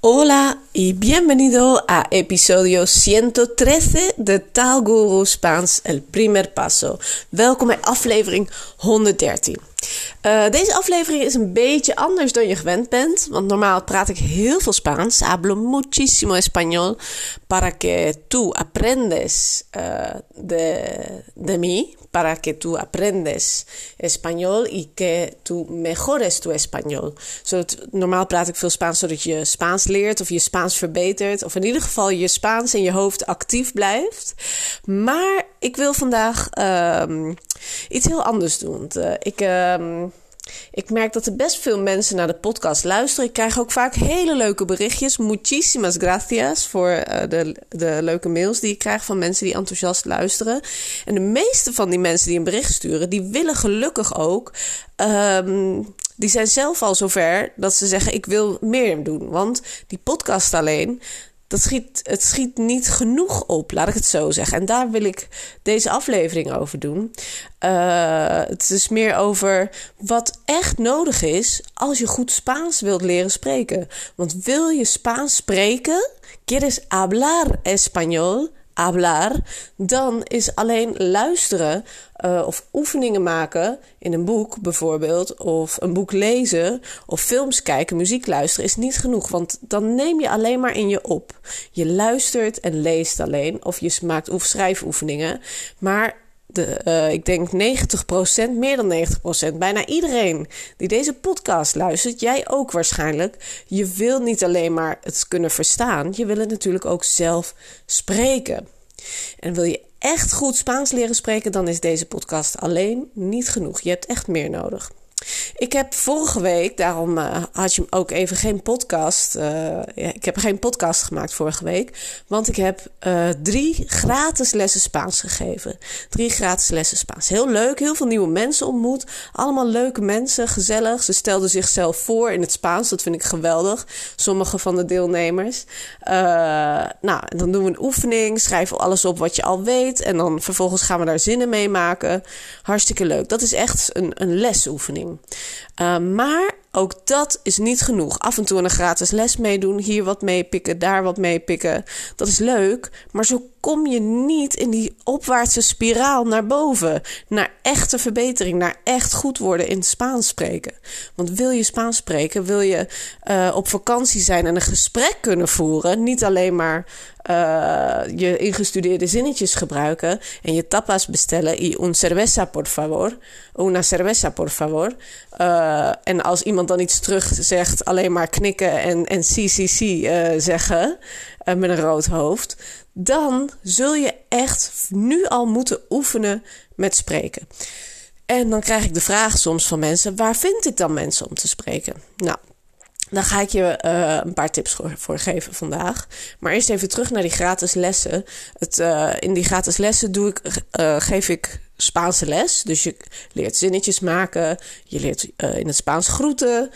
Hola y bienvenido a episodio 113 de Taalguru Spaans El Primer Paso. Welkom bij aflevering 113. Uh, deze aflevering is een beetje anders dan je gewend bent, want normaal praat ik heel veel Spaans. Hablo muchísimo español para que tú aprendes uh, de, de mí, para que tú aprendes español y que tú mejores tu español. Zodat, normaal praat ik veel Spaans zodat je Spaans leert of je Spaans verbetert, of in ieder geval je Spaans in je hoofd actief blijft. Maar ik wil vandaag um, iets heel anders doen. Uh, ik. Um, ik merk dat er best veel mensen naar de podcast luisteren. Ik krijg ook vaak hele leuke berichtjes. Muchísimas gracias voor uh, de, de leuke mails die ik krijg van mensen die enthousiast luisteren. En de meeste van die mensen die een bericht sturen, die willen gelukkig ook. Um, die zijn zelf al zover dat ze zeggen: Ik wil meer doen. Want die podcast alleen, dat schiet, het schiet niet genoeg op, laat ik het zo zeggen. En daar wil ik deze aflevering over doen. Uh, het is meer over wat echt nodig is als je goed Spaans wilt leren spreken. Want wil je Spaans spreken, quieres hablar español, hablar, dan is alleen luisteren uh, of oefeningen maken in een boek bijvoorbeeld, of een boek lezen, of films kijken, muziek luisteren, is niet genoeg. Want dan neem je alleen maar in je op. Je luistert en leest alleen, of je maakt of schrijfoefeningen. Maar de, uh, ik denk 90%, meer dan 90%, bijna iedereen die deze podcast luistert, jij ook waarschijnlijk. Je wil niet alleen maar het kunnen verstaan, je wil het natuurlijk ook zelf spreken. En wil je echt goed Spaans leren spreken, dan is deze podcast alleen niet genoeg. Je hebt echt meer nodig. Ik heb vorige week, daarom uh, had je ook even geen podcast. Ja, ik heb geen podcast gemaakt vorige week. Want ik heb uh, drie gratis lessen Spaans gegeven. Drie gratis lessen Spaans. Heel leuk, heel veel nieuwe mensen ontmoet. Allemaal leuke mensen, gezellig. Ze stelden zichzelf voor in het Spaans. Dat vind ik geweldig. Sommige van de deelnemers. nou, dan doen we een oefening. Schrijven alles op wat je al weet. En dan vervolgens gaan we daar zinnen mee maken. Hartstikke leuk. Dat is echt een, een lesoefening. Uh, maar ook dat is niet genoeg. Af en toe een gratis les meedoen, hier wat meepikken, daar wat meepikken. Dat is leuk, maar zo kom je niet in die opwaartse spiraal naar boven. Naar echte verbetering, naar echt goed worden in Spaans spreken. Want wil je Spaans spreken, wil je uh, op vakantie zijn en een gesprek kunnen voeren. Niet alleen maar uh, je ingestudeerde zinnetjes gebruiken en je tapas bestellen. Y un cerveza, por favor. Una cerveza, por favor. Uh, en als iemand dan iets terug zegt, alleen maar knikken en, en CCC uh, zeggen uh, met een rood hoofd. Dan zul je echt nu al moeten oefenen met spreken. En dan krijg ik de vraag soms van mensen: waar vind ik dan mensen om te spreken? Nou, daar ga ik je uh, een paar tips voor, geven vandaag. Maar eerst even terug naar die gratis lessen. Het, uh, in die gratis lessen doe ik, uh, geef ik Spaanse les. Dus je leert zinnetjes maken. Je leert in het Spaans groeten.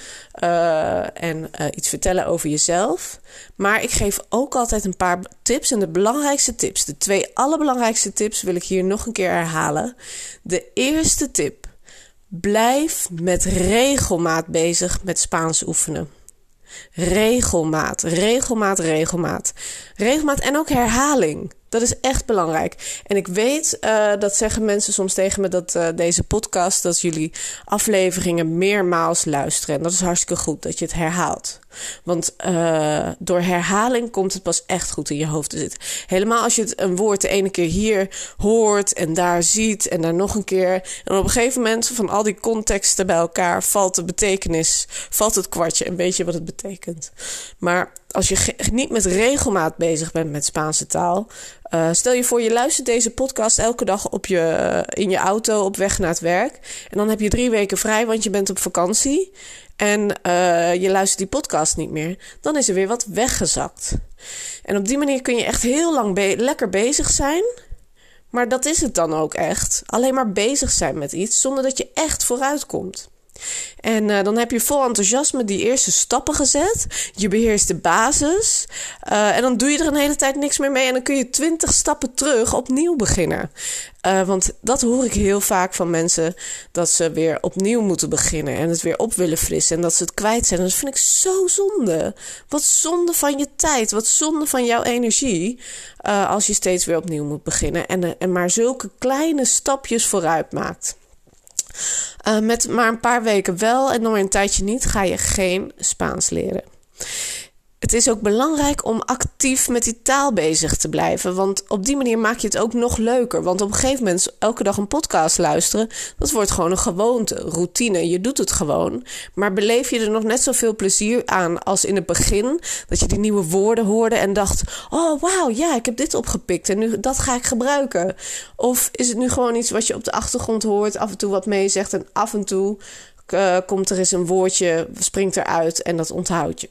en iets vertellen over jezelf. Maar ik geef ook altijd een paar tips. En de belangrijkste tips, de twee allerbelangrijkste tips, wil ik hier nog een keer herhalen. De eerste tip. Blijf met regelmaat bezig met Spaans oefenen. Regelmaat, regelmaat, regelmaat. Regelmaat en ook herhaling. Dat is echt belangrijk. En ik weet, uh, dat zeggen mensen soms tegen me, dat uh, deze podcast, dat jullie afleveringen meermaals luisteren. En dat is hartstikke goed dat je het herhaalt. Want uh, door herhaling komt het pas echt goed in je hoofd te zitten. Helemaal als je het een woord de ene keer hier hoort en daar ziet en daar nog een keer. En op een gegeven moment van al die contexten bij elkaar valt de betekenis, valt het kwartje en weet je wat het betekent. Maar als je niet met regelmaat bezig bent met Spaanse taal. Uh, stel je voor, je luistert deze podcast elke dag op je, in je auto op weg naar het werk. En dan heb je drie weken vrij, want je bent op vakantie. En uh, je luistert die podcast niet meer. Dan is er weer wat weggezakt. En op die manier kun je echt heel lang lekker bezig zijn. Maar dat is het dan ook echt. Alleen maar bezig zijn met iets zonder dat je echt vooruit komt. En uh, dan heb je vol enthousiasme die eerste stappen gezet. Je beheerst de basis. Uh, en dan doe je er een hele tijd niks meer mee. En dan kun je twintig stappen terug opnieuw beginnen. Uh, want dat hoor ik heel vaak van mensen. Dat ze weer opnieuw moeten beginnen. En het weer op willen frissen. En dat ze het kwijt zijn. En dat vind ik zo zonde. Wat zonde van je tijd. Wat zonde van jouw energie. als je steeds weer opnieuw moet beginnen. En, en maar zulke kleine stapjes vooruit maakt. Uh, met maar een paar weken wel en nog een tijdje niet, ga je geen Spaans leren. Het is ook belangrijk om actief met die taal bezig te blijven. Want op die manier maak je het ook nog leuker. Want op een gegeven moment elke dag een podcast luisteren, dat wordt gewoon een gewoonte, routine. Je doet het gewoon. Maar beleef je er nog net zoveel plezier aan als in het begin? Dat je die nieuwe woorden hoorde en dacht: Oh wauw, ja, ik heb dit opgepikt en nu dat ga ik gebruiken. Of is het nu gewoon iets wat je op de achtergrond hoort, af en toe wat meezegt en af en toe uh, komt er eens een woordje, springt eruit en dat onthoud je.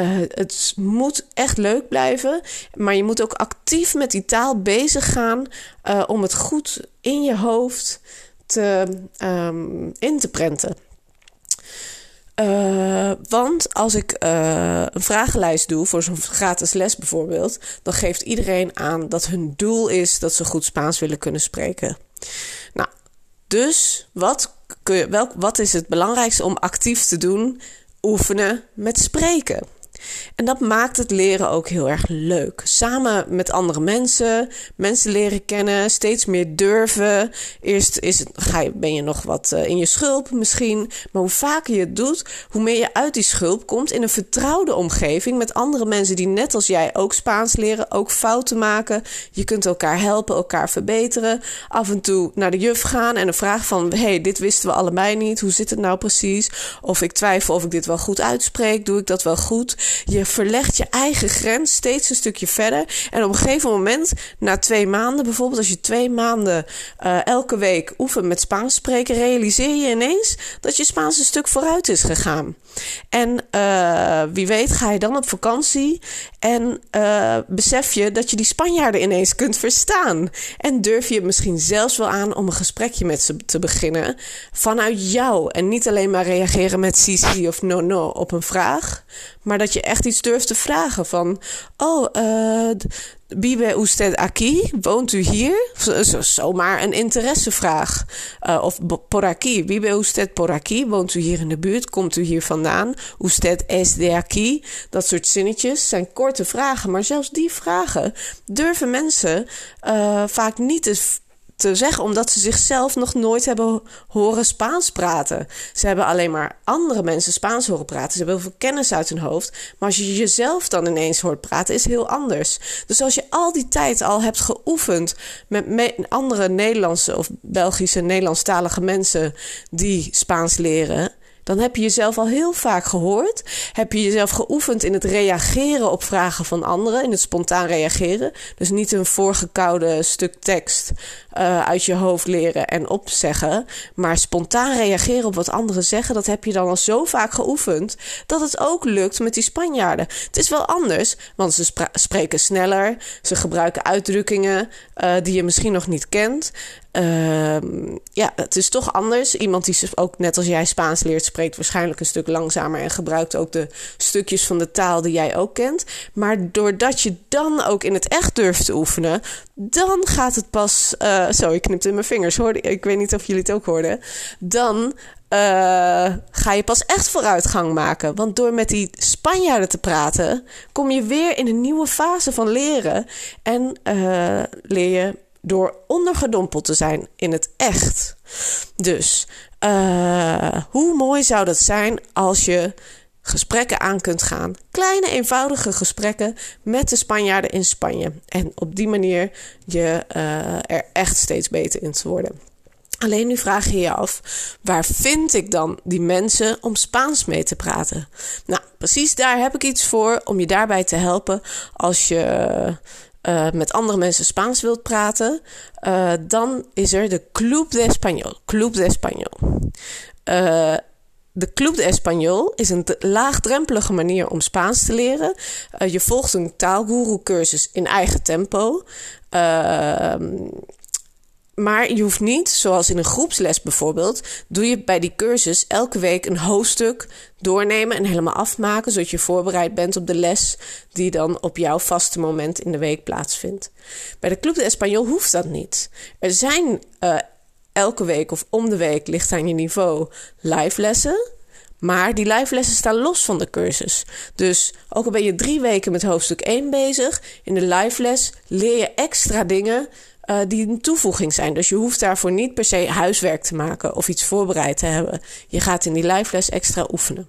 Uh, het moet echt leuk blijven, maar je moet ook actief met die taal bezig gaan uh, om het goed in je hoofd te, um, in te prenten. Uh, want als ik een vragenlijst doe voor zo'n gratis les bijvoorbeeld, dan geeft iedereen aan dat hun doel is dat ze goed Spaans willen kunnen spreken. Nou, dus wat, kun je, wat is het belangrijkste om actief te doen? Oefenen met spreken. En dat maakt het leren ook heel erg leuk. Samen met andere mensen, mensen leren kennen, steeds meer durven. Eerst is het, ga je, ben je nog wat uh, in je schulp misschien. Maar hoe vaker je het doet, hoe meer je uit die schulp komt in een vertrouwde omgeving met andere mensen die net als jij ook Spaans leren, ook fouten maken. Je kunt elkaar helpen, elkaar verbeteren. Af en toe naar de juf gaan en een vraag van: hey, dit wisten we allebei niet. Hoe zit het nou precies? Of ik twijfel of ik dit wel goed uitspreek. Doe ik dat wel goed? Je verlegt je eigen grens steeds een stukje verder. En op een gegeven moment, na twee maanden bijvoorbeeld, als je twee maanden uh, elke week oefent met Spaans spreken, realiseer je ineens dat je Spaans een stuk vooruit is gegaan. En uh, wie weet ga je dan op vakantie en uh, besef je dat je die Spanjaarden ineens kunt verstaan. En durf je misschien zelfs wel aan om een gesprekje met ze te beginnen vanuit jou. En niet alleen maar reageren met si, si of no, no op een vraag. Maar dat je echt iets durft te vragen van... Oh, uh, Vive usted aquí? Woont u hier? Zo, zomaar een interessevraag. Uh, of por aquí. Vive usted por aquí? Woont u hier in de buurt? Komt u hier vandaan? Usted es de aquí? Dat soort zinnetjes zijn korte vragen. Maar zelfs die vragen durven mensen uh, vaak niet te te zeggen, omdat ze zichzelf nog nooit hebben horen Spaans praten. Ze hebben alleen maar andere mensen Spaans horen praten. Ze hebben heel veel kennis uit hun hoofd. Maar als je jezelf dan ineens hoort praten, is heel anders. Dus als je al die tijd al hebt geoefend met andere Nederlandse of Belgische Nederlandstalige mensen die Spaans leren dan heb je jezelf al heel vaak gehoord. Heb je jezelf geoefend in het reageren op vragen van anderen, in het spontaan reageren. Dus niet een voorgekoude stuk tekst uh, uit je hoofd leren en opzeggen, maar spontaan reageren op wat anderen zeggen. Dat heb je dan al zo vaak geoefend dat het ook lukt met die Spanjaarden. Het is wel anders, want ze spreken sneller, ze gebruiken uitdrukkingen uh, die je misschien nog niet kent. Uh, ja, het is toch anders. Iemand die ook net als jij Spaans leert, spreekt waarschijnlijk een stuk langzamer en gebruikt ook de stukjes van de taal die jij ook kent. Maar doordat je dan ook in het echt durft te oefenen, dan gaat het pas. Uh, zo, ik knipte in mijn vingers hoor. Ik weet niet of jullie het ook hoorden. Dan uh, ga je pas echt vooruitgang maken. Want door met die Spanjaarden te praten, kom je weer in een nieuwe fase van leren. En uh, leer je door ondergedompeld te zijn in het echt. Dus uh, hoe mooi zou dat zijn als je gesprekken aan kunt gaan. Kleine, eenvoudige gesprekken met de Spanjaarden in Spanje. En op die manier je uh, er echt steeds beter in te worden. Alleen nu vraag je je af, waar vind ik dan die mensen om Spaans mee te praten? Nou, precies daar heb ik iets voor om je daarbij te helpen als je uh, met andere mensen Spaans wilt praten, uh, dan is er de Club de Español. Club de Español. Uh, de Club de Español is een laagdrempelige manier om Spaans te leren. je volgt een taalguru cursus in eigen tempo. Maar je hoeft niet, zoals in een groepsles bijvoorbeeld, doe je bij die cursus elke week een hoofdstuk doornemen en helemaal afmaken, zodat je voorbereid bent op de les die dan op jouw vaste moment in de week plaatsvindt. Bij de Club de Español hoeft dat niet. Er zijn uh, elke week of om de week, ligt aan je niveau, live lessen. Maar die live lessen staan los van de cursus. Dus ook al ben je drie weken met hoofdstuk 1 bezig, in de live les leer je extra dingen uh, die een toevoeging zijn. Dus je hoeft daarvoor niet per se huiswerk te maken of iets voorbereid te hebben. Je gaat in die live les extra oefenen.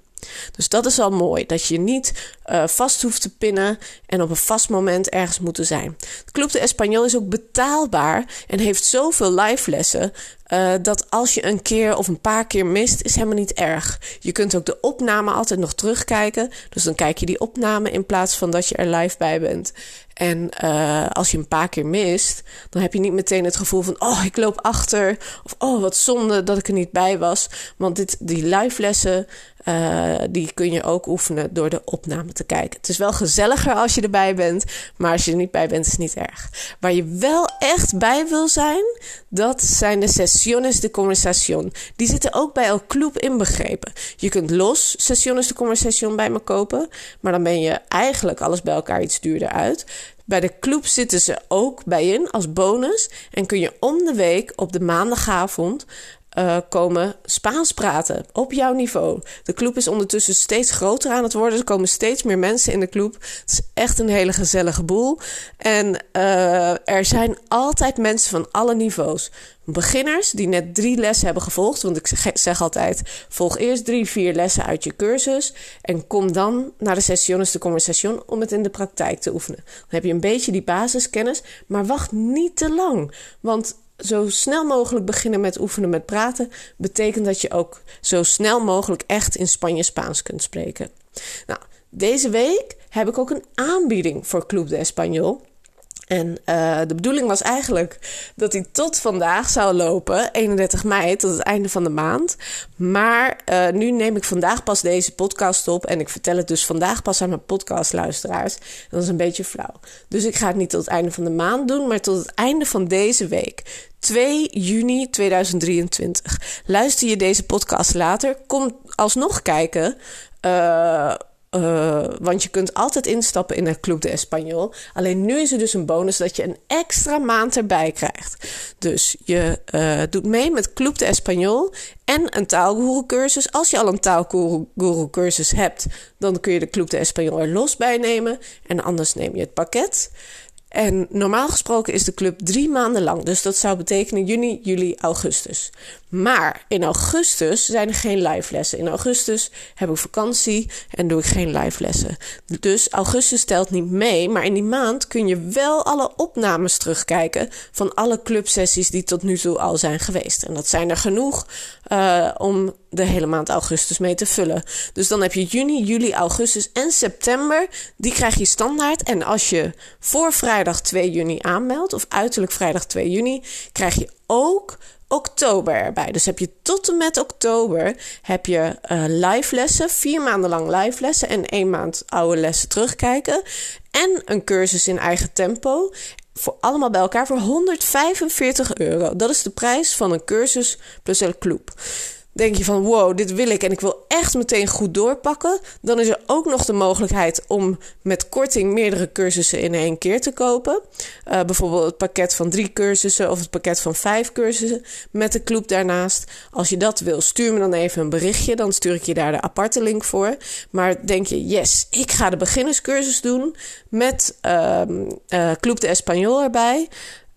Dus dat is al mooi, dat je niet uh, vast hoeft te pinnen en op een vast moment ergens moeten zijn. De Club de Español is ook betaalbaar en heeft zoveel live lessen uh, dat als je een keer of een paar keer mist, is helemaal niet erg. Je kunt ook de opname altijd nog terugkijken. Dus dan kijk je die opname in plaats van dat je er live bij bent. En uh, als je een paar keer mist, dan heb je niet meteen het gevoel van: oh, ik loop achter. Of oh, wat zonde dat ik er niet bij was. Want dit, die live lessen, uh, die kun je ook oefenen door de opname te kijken. Het is wel gezelliger als je erbij bent, maar als je er niet bij bent, is het niet erg. Waar je wel echt bij wil zijn, dat zijn de sesiones de conversación. Die zitten ook bij El Club inbegrepen. Je kunt los sesiones de conversación bij me kopen, maar dan ben je eigenlijk alles bij elkaar iets duurder uit. Bij de club zitten ze ook bij in als bonus. En kun je om de week op de maandagavond uh, komen Spaans praten op jouw niveau. De club is ondertussen steeds groter aan het worden. Er komen steeds meer mensen in de club. Het is echt een hele gezellige boel. En uh, er zijn altijd mensen van alle niveaus. Beginners die net drie lessen hebben gevolgd. Want ik zeg altijd: volg eerst drie, vier lessen uit je cursus. En kom dan naar de sessiones de conversation om het in de praktijk te oefenen. Dan heb je een beetje die basiskennis. Maar wacht niet te lang. Want zo snel mogelijk beginnen met oefenen met praten, betekent dat je ook zo snel mogelijk echt in Spanje Spaans kunt spreken. Nou, deze week heb ik ook een aanbieding voor Club de Español. En uh, de bedoeling was eigenlijk dat hij tot vandaag zou lopen, 31 mei, tot het einde van de maand. Maar uh, nu neem ik vandaag pas deze podcast op en ik vertel het dus vandaag pas aan mijn podcastluisteraars. Dat is een beetje flauw. Dus ik ga het niet tot het einde van de maand doen, maar tot het einde van deze week. 2 juni 2023. Luister je deze podcast later, kom alsnog kijken. Uh, uh, want je kunt altijd instappen in de Club de Español. Alleen nu is er dus een bonus dat je een extra maand erbij krijgt. Dus je uh, doet mee met Club de Español en een taalguru cursus. Als je al een taalguru cursus hebt, dan kun je de Club de Español er los bij nemen. En anders neem je het pakket. En normaal gesproken is de club drie maanden lang. Dus dat zou betekenen juni, juli, augustus. Maar in augustus zijn er geen live lessen. In augustus heb ik vakantie en doe ik geen live lessen. Dus augustus telt niet mee. Maar in die maand kun je wel alle opnames terugkijken van alle clubsessies die tot nu toe al zijn geweest. En dat zijn er genoeg uh, om de hele maand augustus mee te vullen. Dus dan heb je juni, juli, augustus en september. Die krijg je standaard. En als je voor vrijdag 2 juni aanmeldt, of uiterlijk vrijdag 2 juni, krijg je ook oktober erbij. Dus heb je tot en met oktober heb je uh, live lessen, vier maanden lang live lessen en één maand oude lessen terugkijken. En een cursus in eigen tempo. Voor allemaal bij elkaar voor 145 euro. Dat is de prijs van een cursus plus El Club denk je van wow, dit wil ik en ik wil echt meteen goed doorpakken, dan is er ook nog de mogelijkheid om met korting meerdere cursussen in één keer te kopen. Uh, bijvoorbeeld het pakket van drie cursussen of het pakket van vijf cursussen met de club daarnaast. Als je dat wil, stuur me dan even een berichtje, dan stuur ik je daar de aparte link voor. Maar denk je, yes, ik ga de beginnerscursus doen met uh, Club de Español erbij.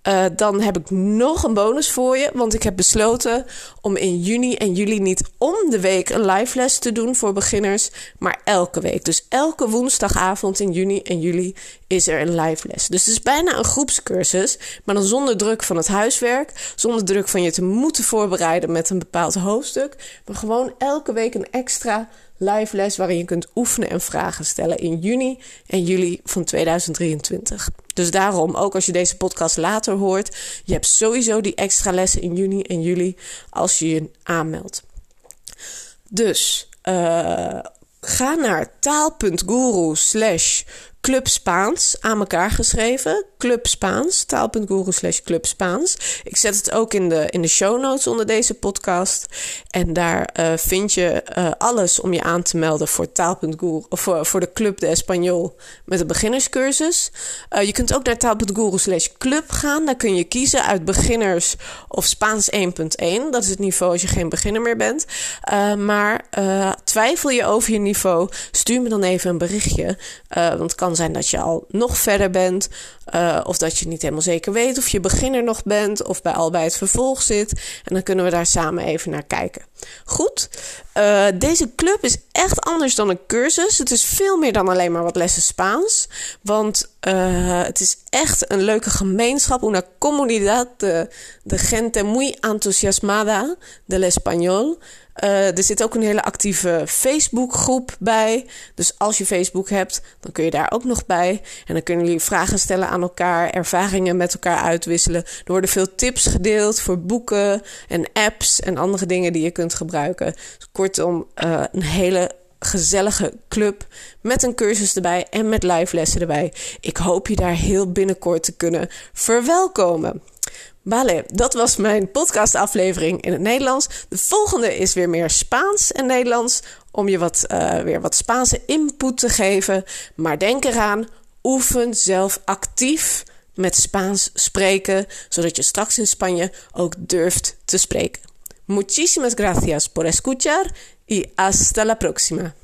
Uh, dan heb ik nog een bonus voor je. Want ik heb besloten om in juni en juli niet om de week een live les te doen voor beginners. Maar elke week. Dus elke woensdagavond in juni en juli is er een live les. Dus het is bijna een groepscursus. Maar dan zonder druk van het huiswerk. Zonder druk van je te moeten voorbereiden met een bepaald hoofdstuk. Maar gewoon elke week een extra live les waarin je kunt oefenen en vragen stellen in juni en juli van 2023. Dus daarom, ook als je deze podcast later hoort, je hebt sowieso die extra lessen in juni en juli als je je aanmeldt. Dus uh, ga naar taal.guru slash Club Spaans aan elkaar geschreven. Club Spaans, taal.guru slash Club Spaans. Ik zet het ook in de, in de show notes onder deze podcast. En daar uh, vind je uh, alles om je aan te melden voor taal.guru of voor, voor de Club de Español met de beginnerscursus. Uh, je kunt ook naar taal.guru slash club gaan. Daar kun je kiezen uit beginners of Spaans 1.1. Dat is het niveau als je geen beginner meer bent. maar twijfel je over je niveau, stuur me dan even een berichtje. want het kan zijn dat je al nog verder bent. Uh, of dat je niet helemaal zeker weet of je beginner nog bent. Of bij al bij het vervolg zit. En dan kunnen we daar samen even naar kijken. Goed. Uh, deze club is echt anders dan een cursus. Het is veel meer dan alleen maar wat lessen Spaans. Want uh, het is echt een leuke gemeenschap. Una comunidad de, gente muy entusiasmada del español. Uh, er zit ook een hele actieve Facebookgroep bij. Dus als je Facebook hebt, dan kun je daar ook nog bij. En dan kunnen jullie vragen stellen aan elkaar, ervaringen met elkaar uitwisselen. Er worden veel tips gedeeld voor boeken en apps en andere dingen die je kunt gebruiken. Dus kortom, uh, een hele gezellige club met een cursus erbij en met live lessen erbij. Ik hoop je daar heel binnenkort te kunnen verwelkomen. Vale, dat was mijn podcastaflevering in het Nederlands. De volgende is weer meer Spaans en Nederlands. Om je wat, uh, weer wat Spaanse input te geven. Maar denk eraan, oefen zelf actief met Spaans spreken. Zodat je straks in Spanje ook durft te spreken. Muchísimas gracias por escuchar y hasta la próxima.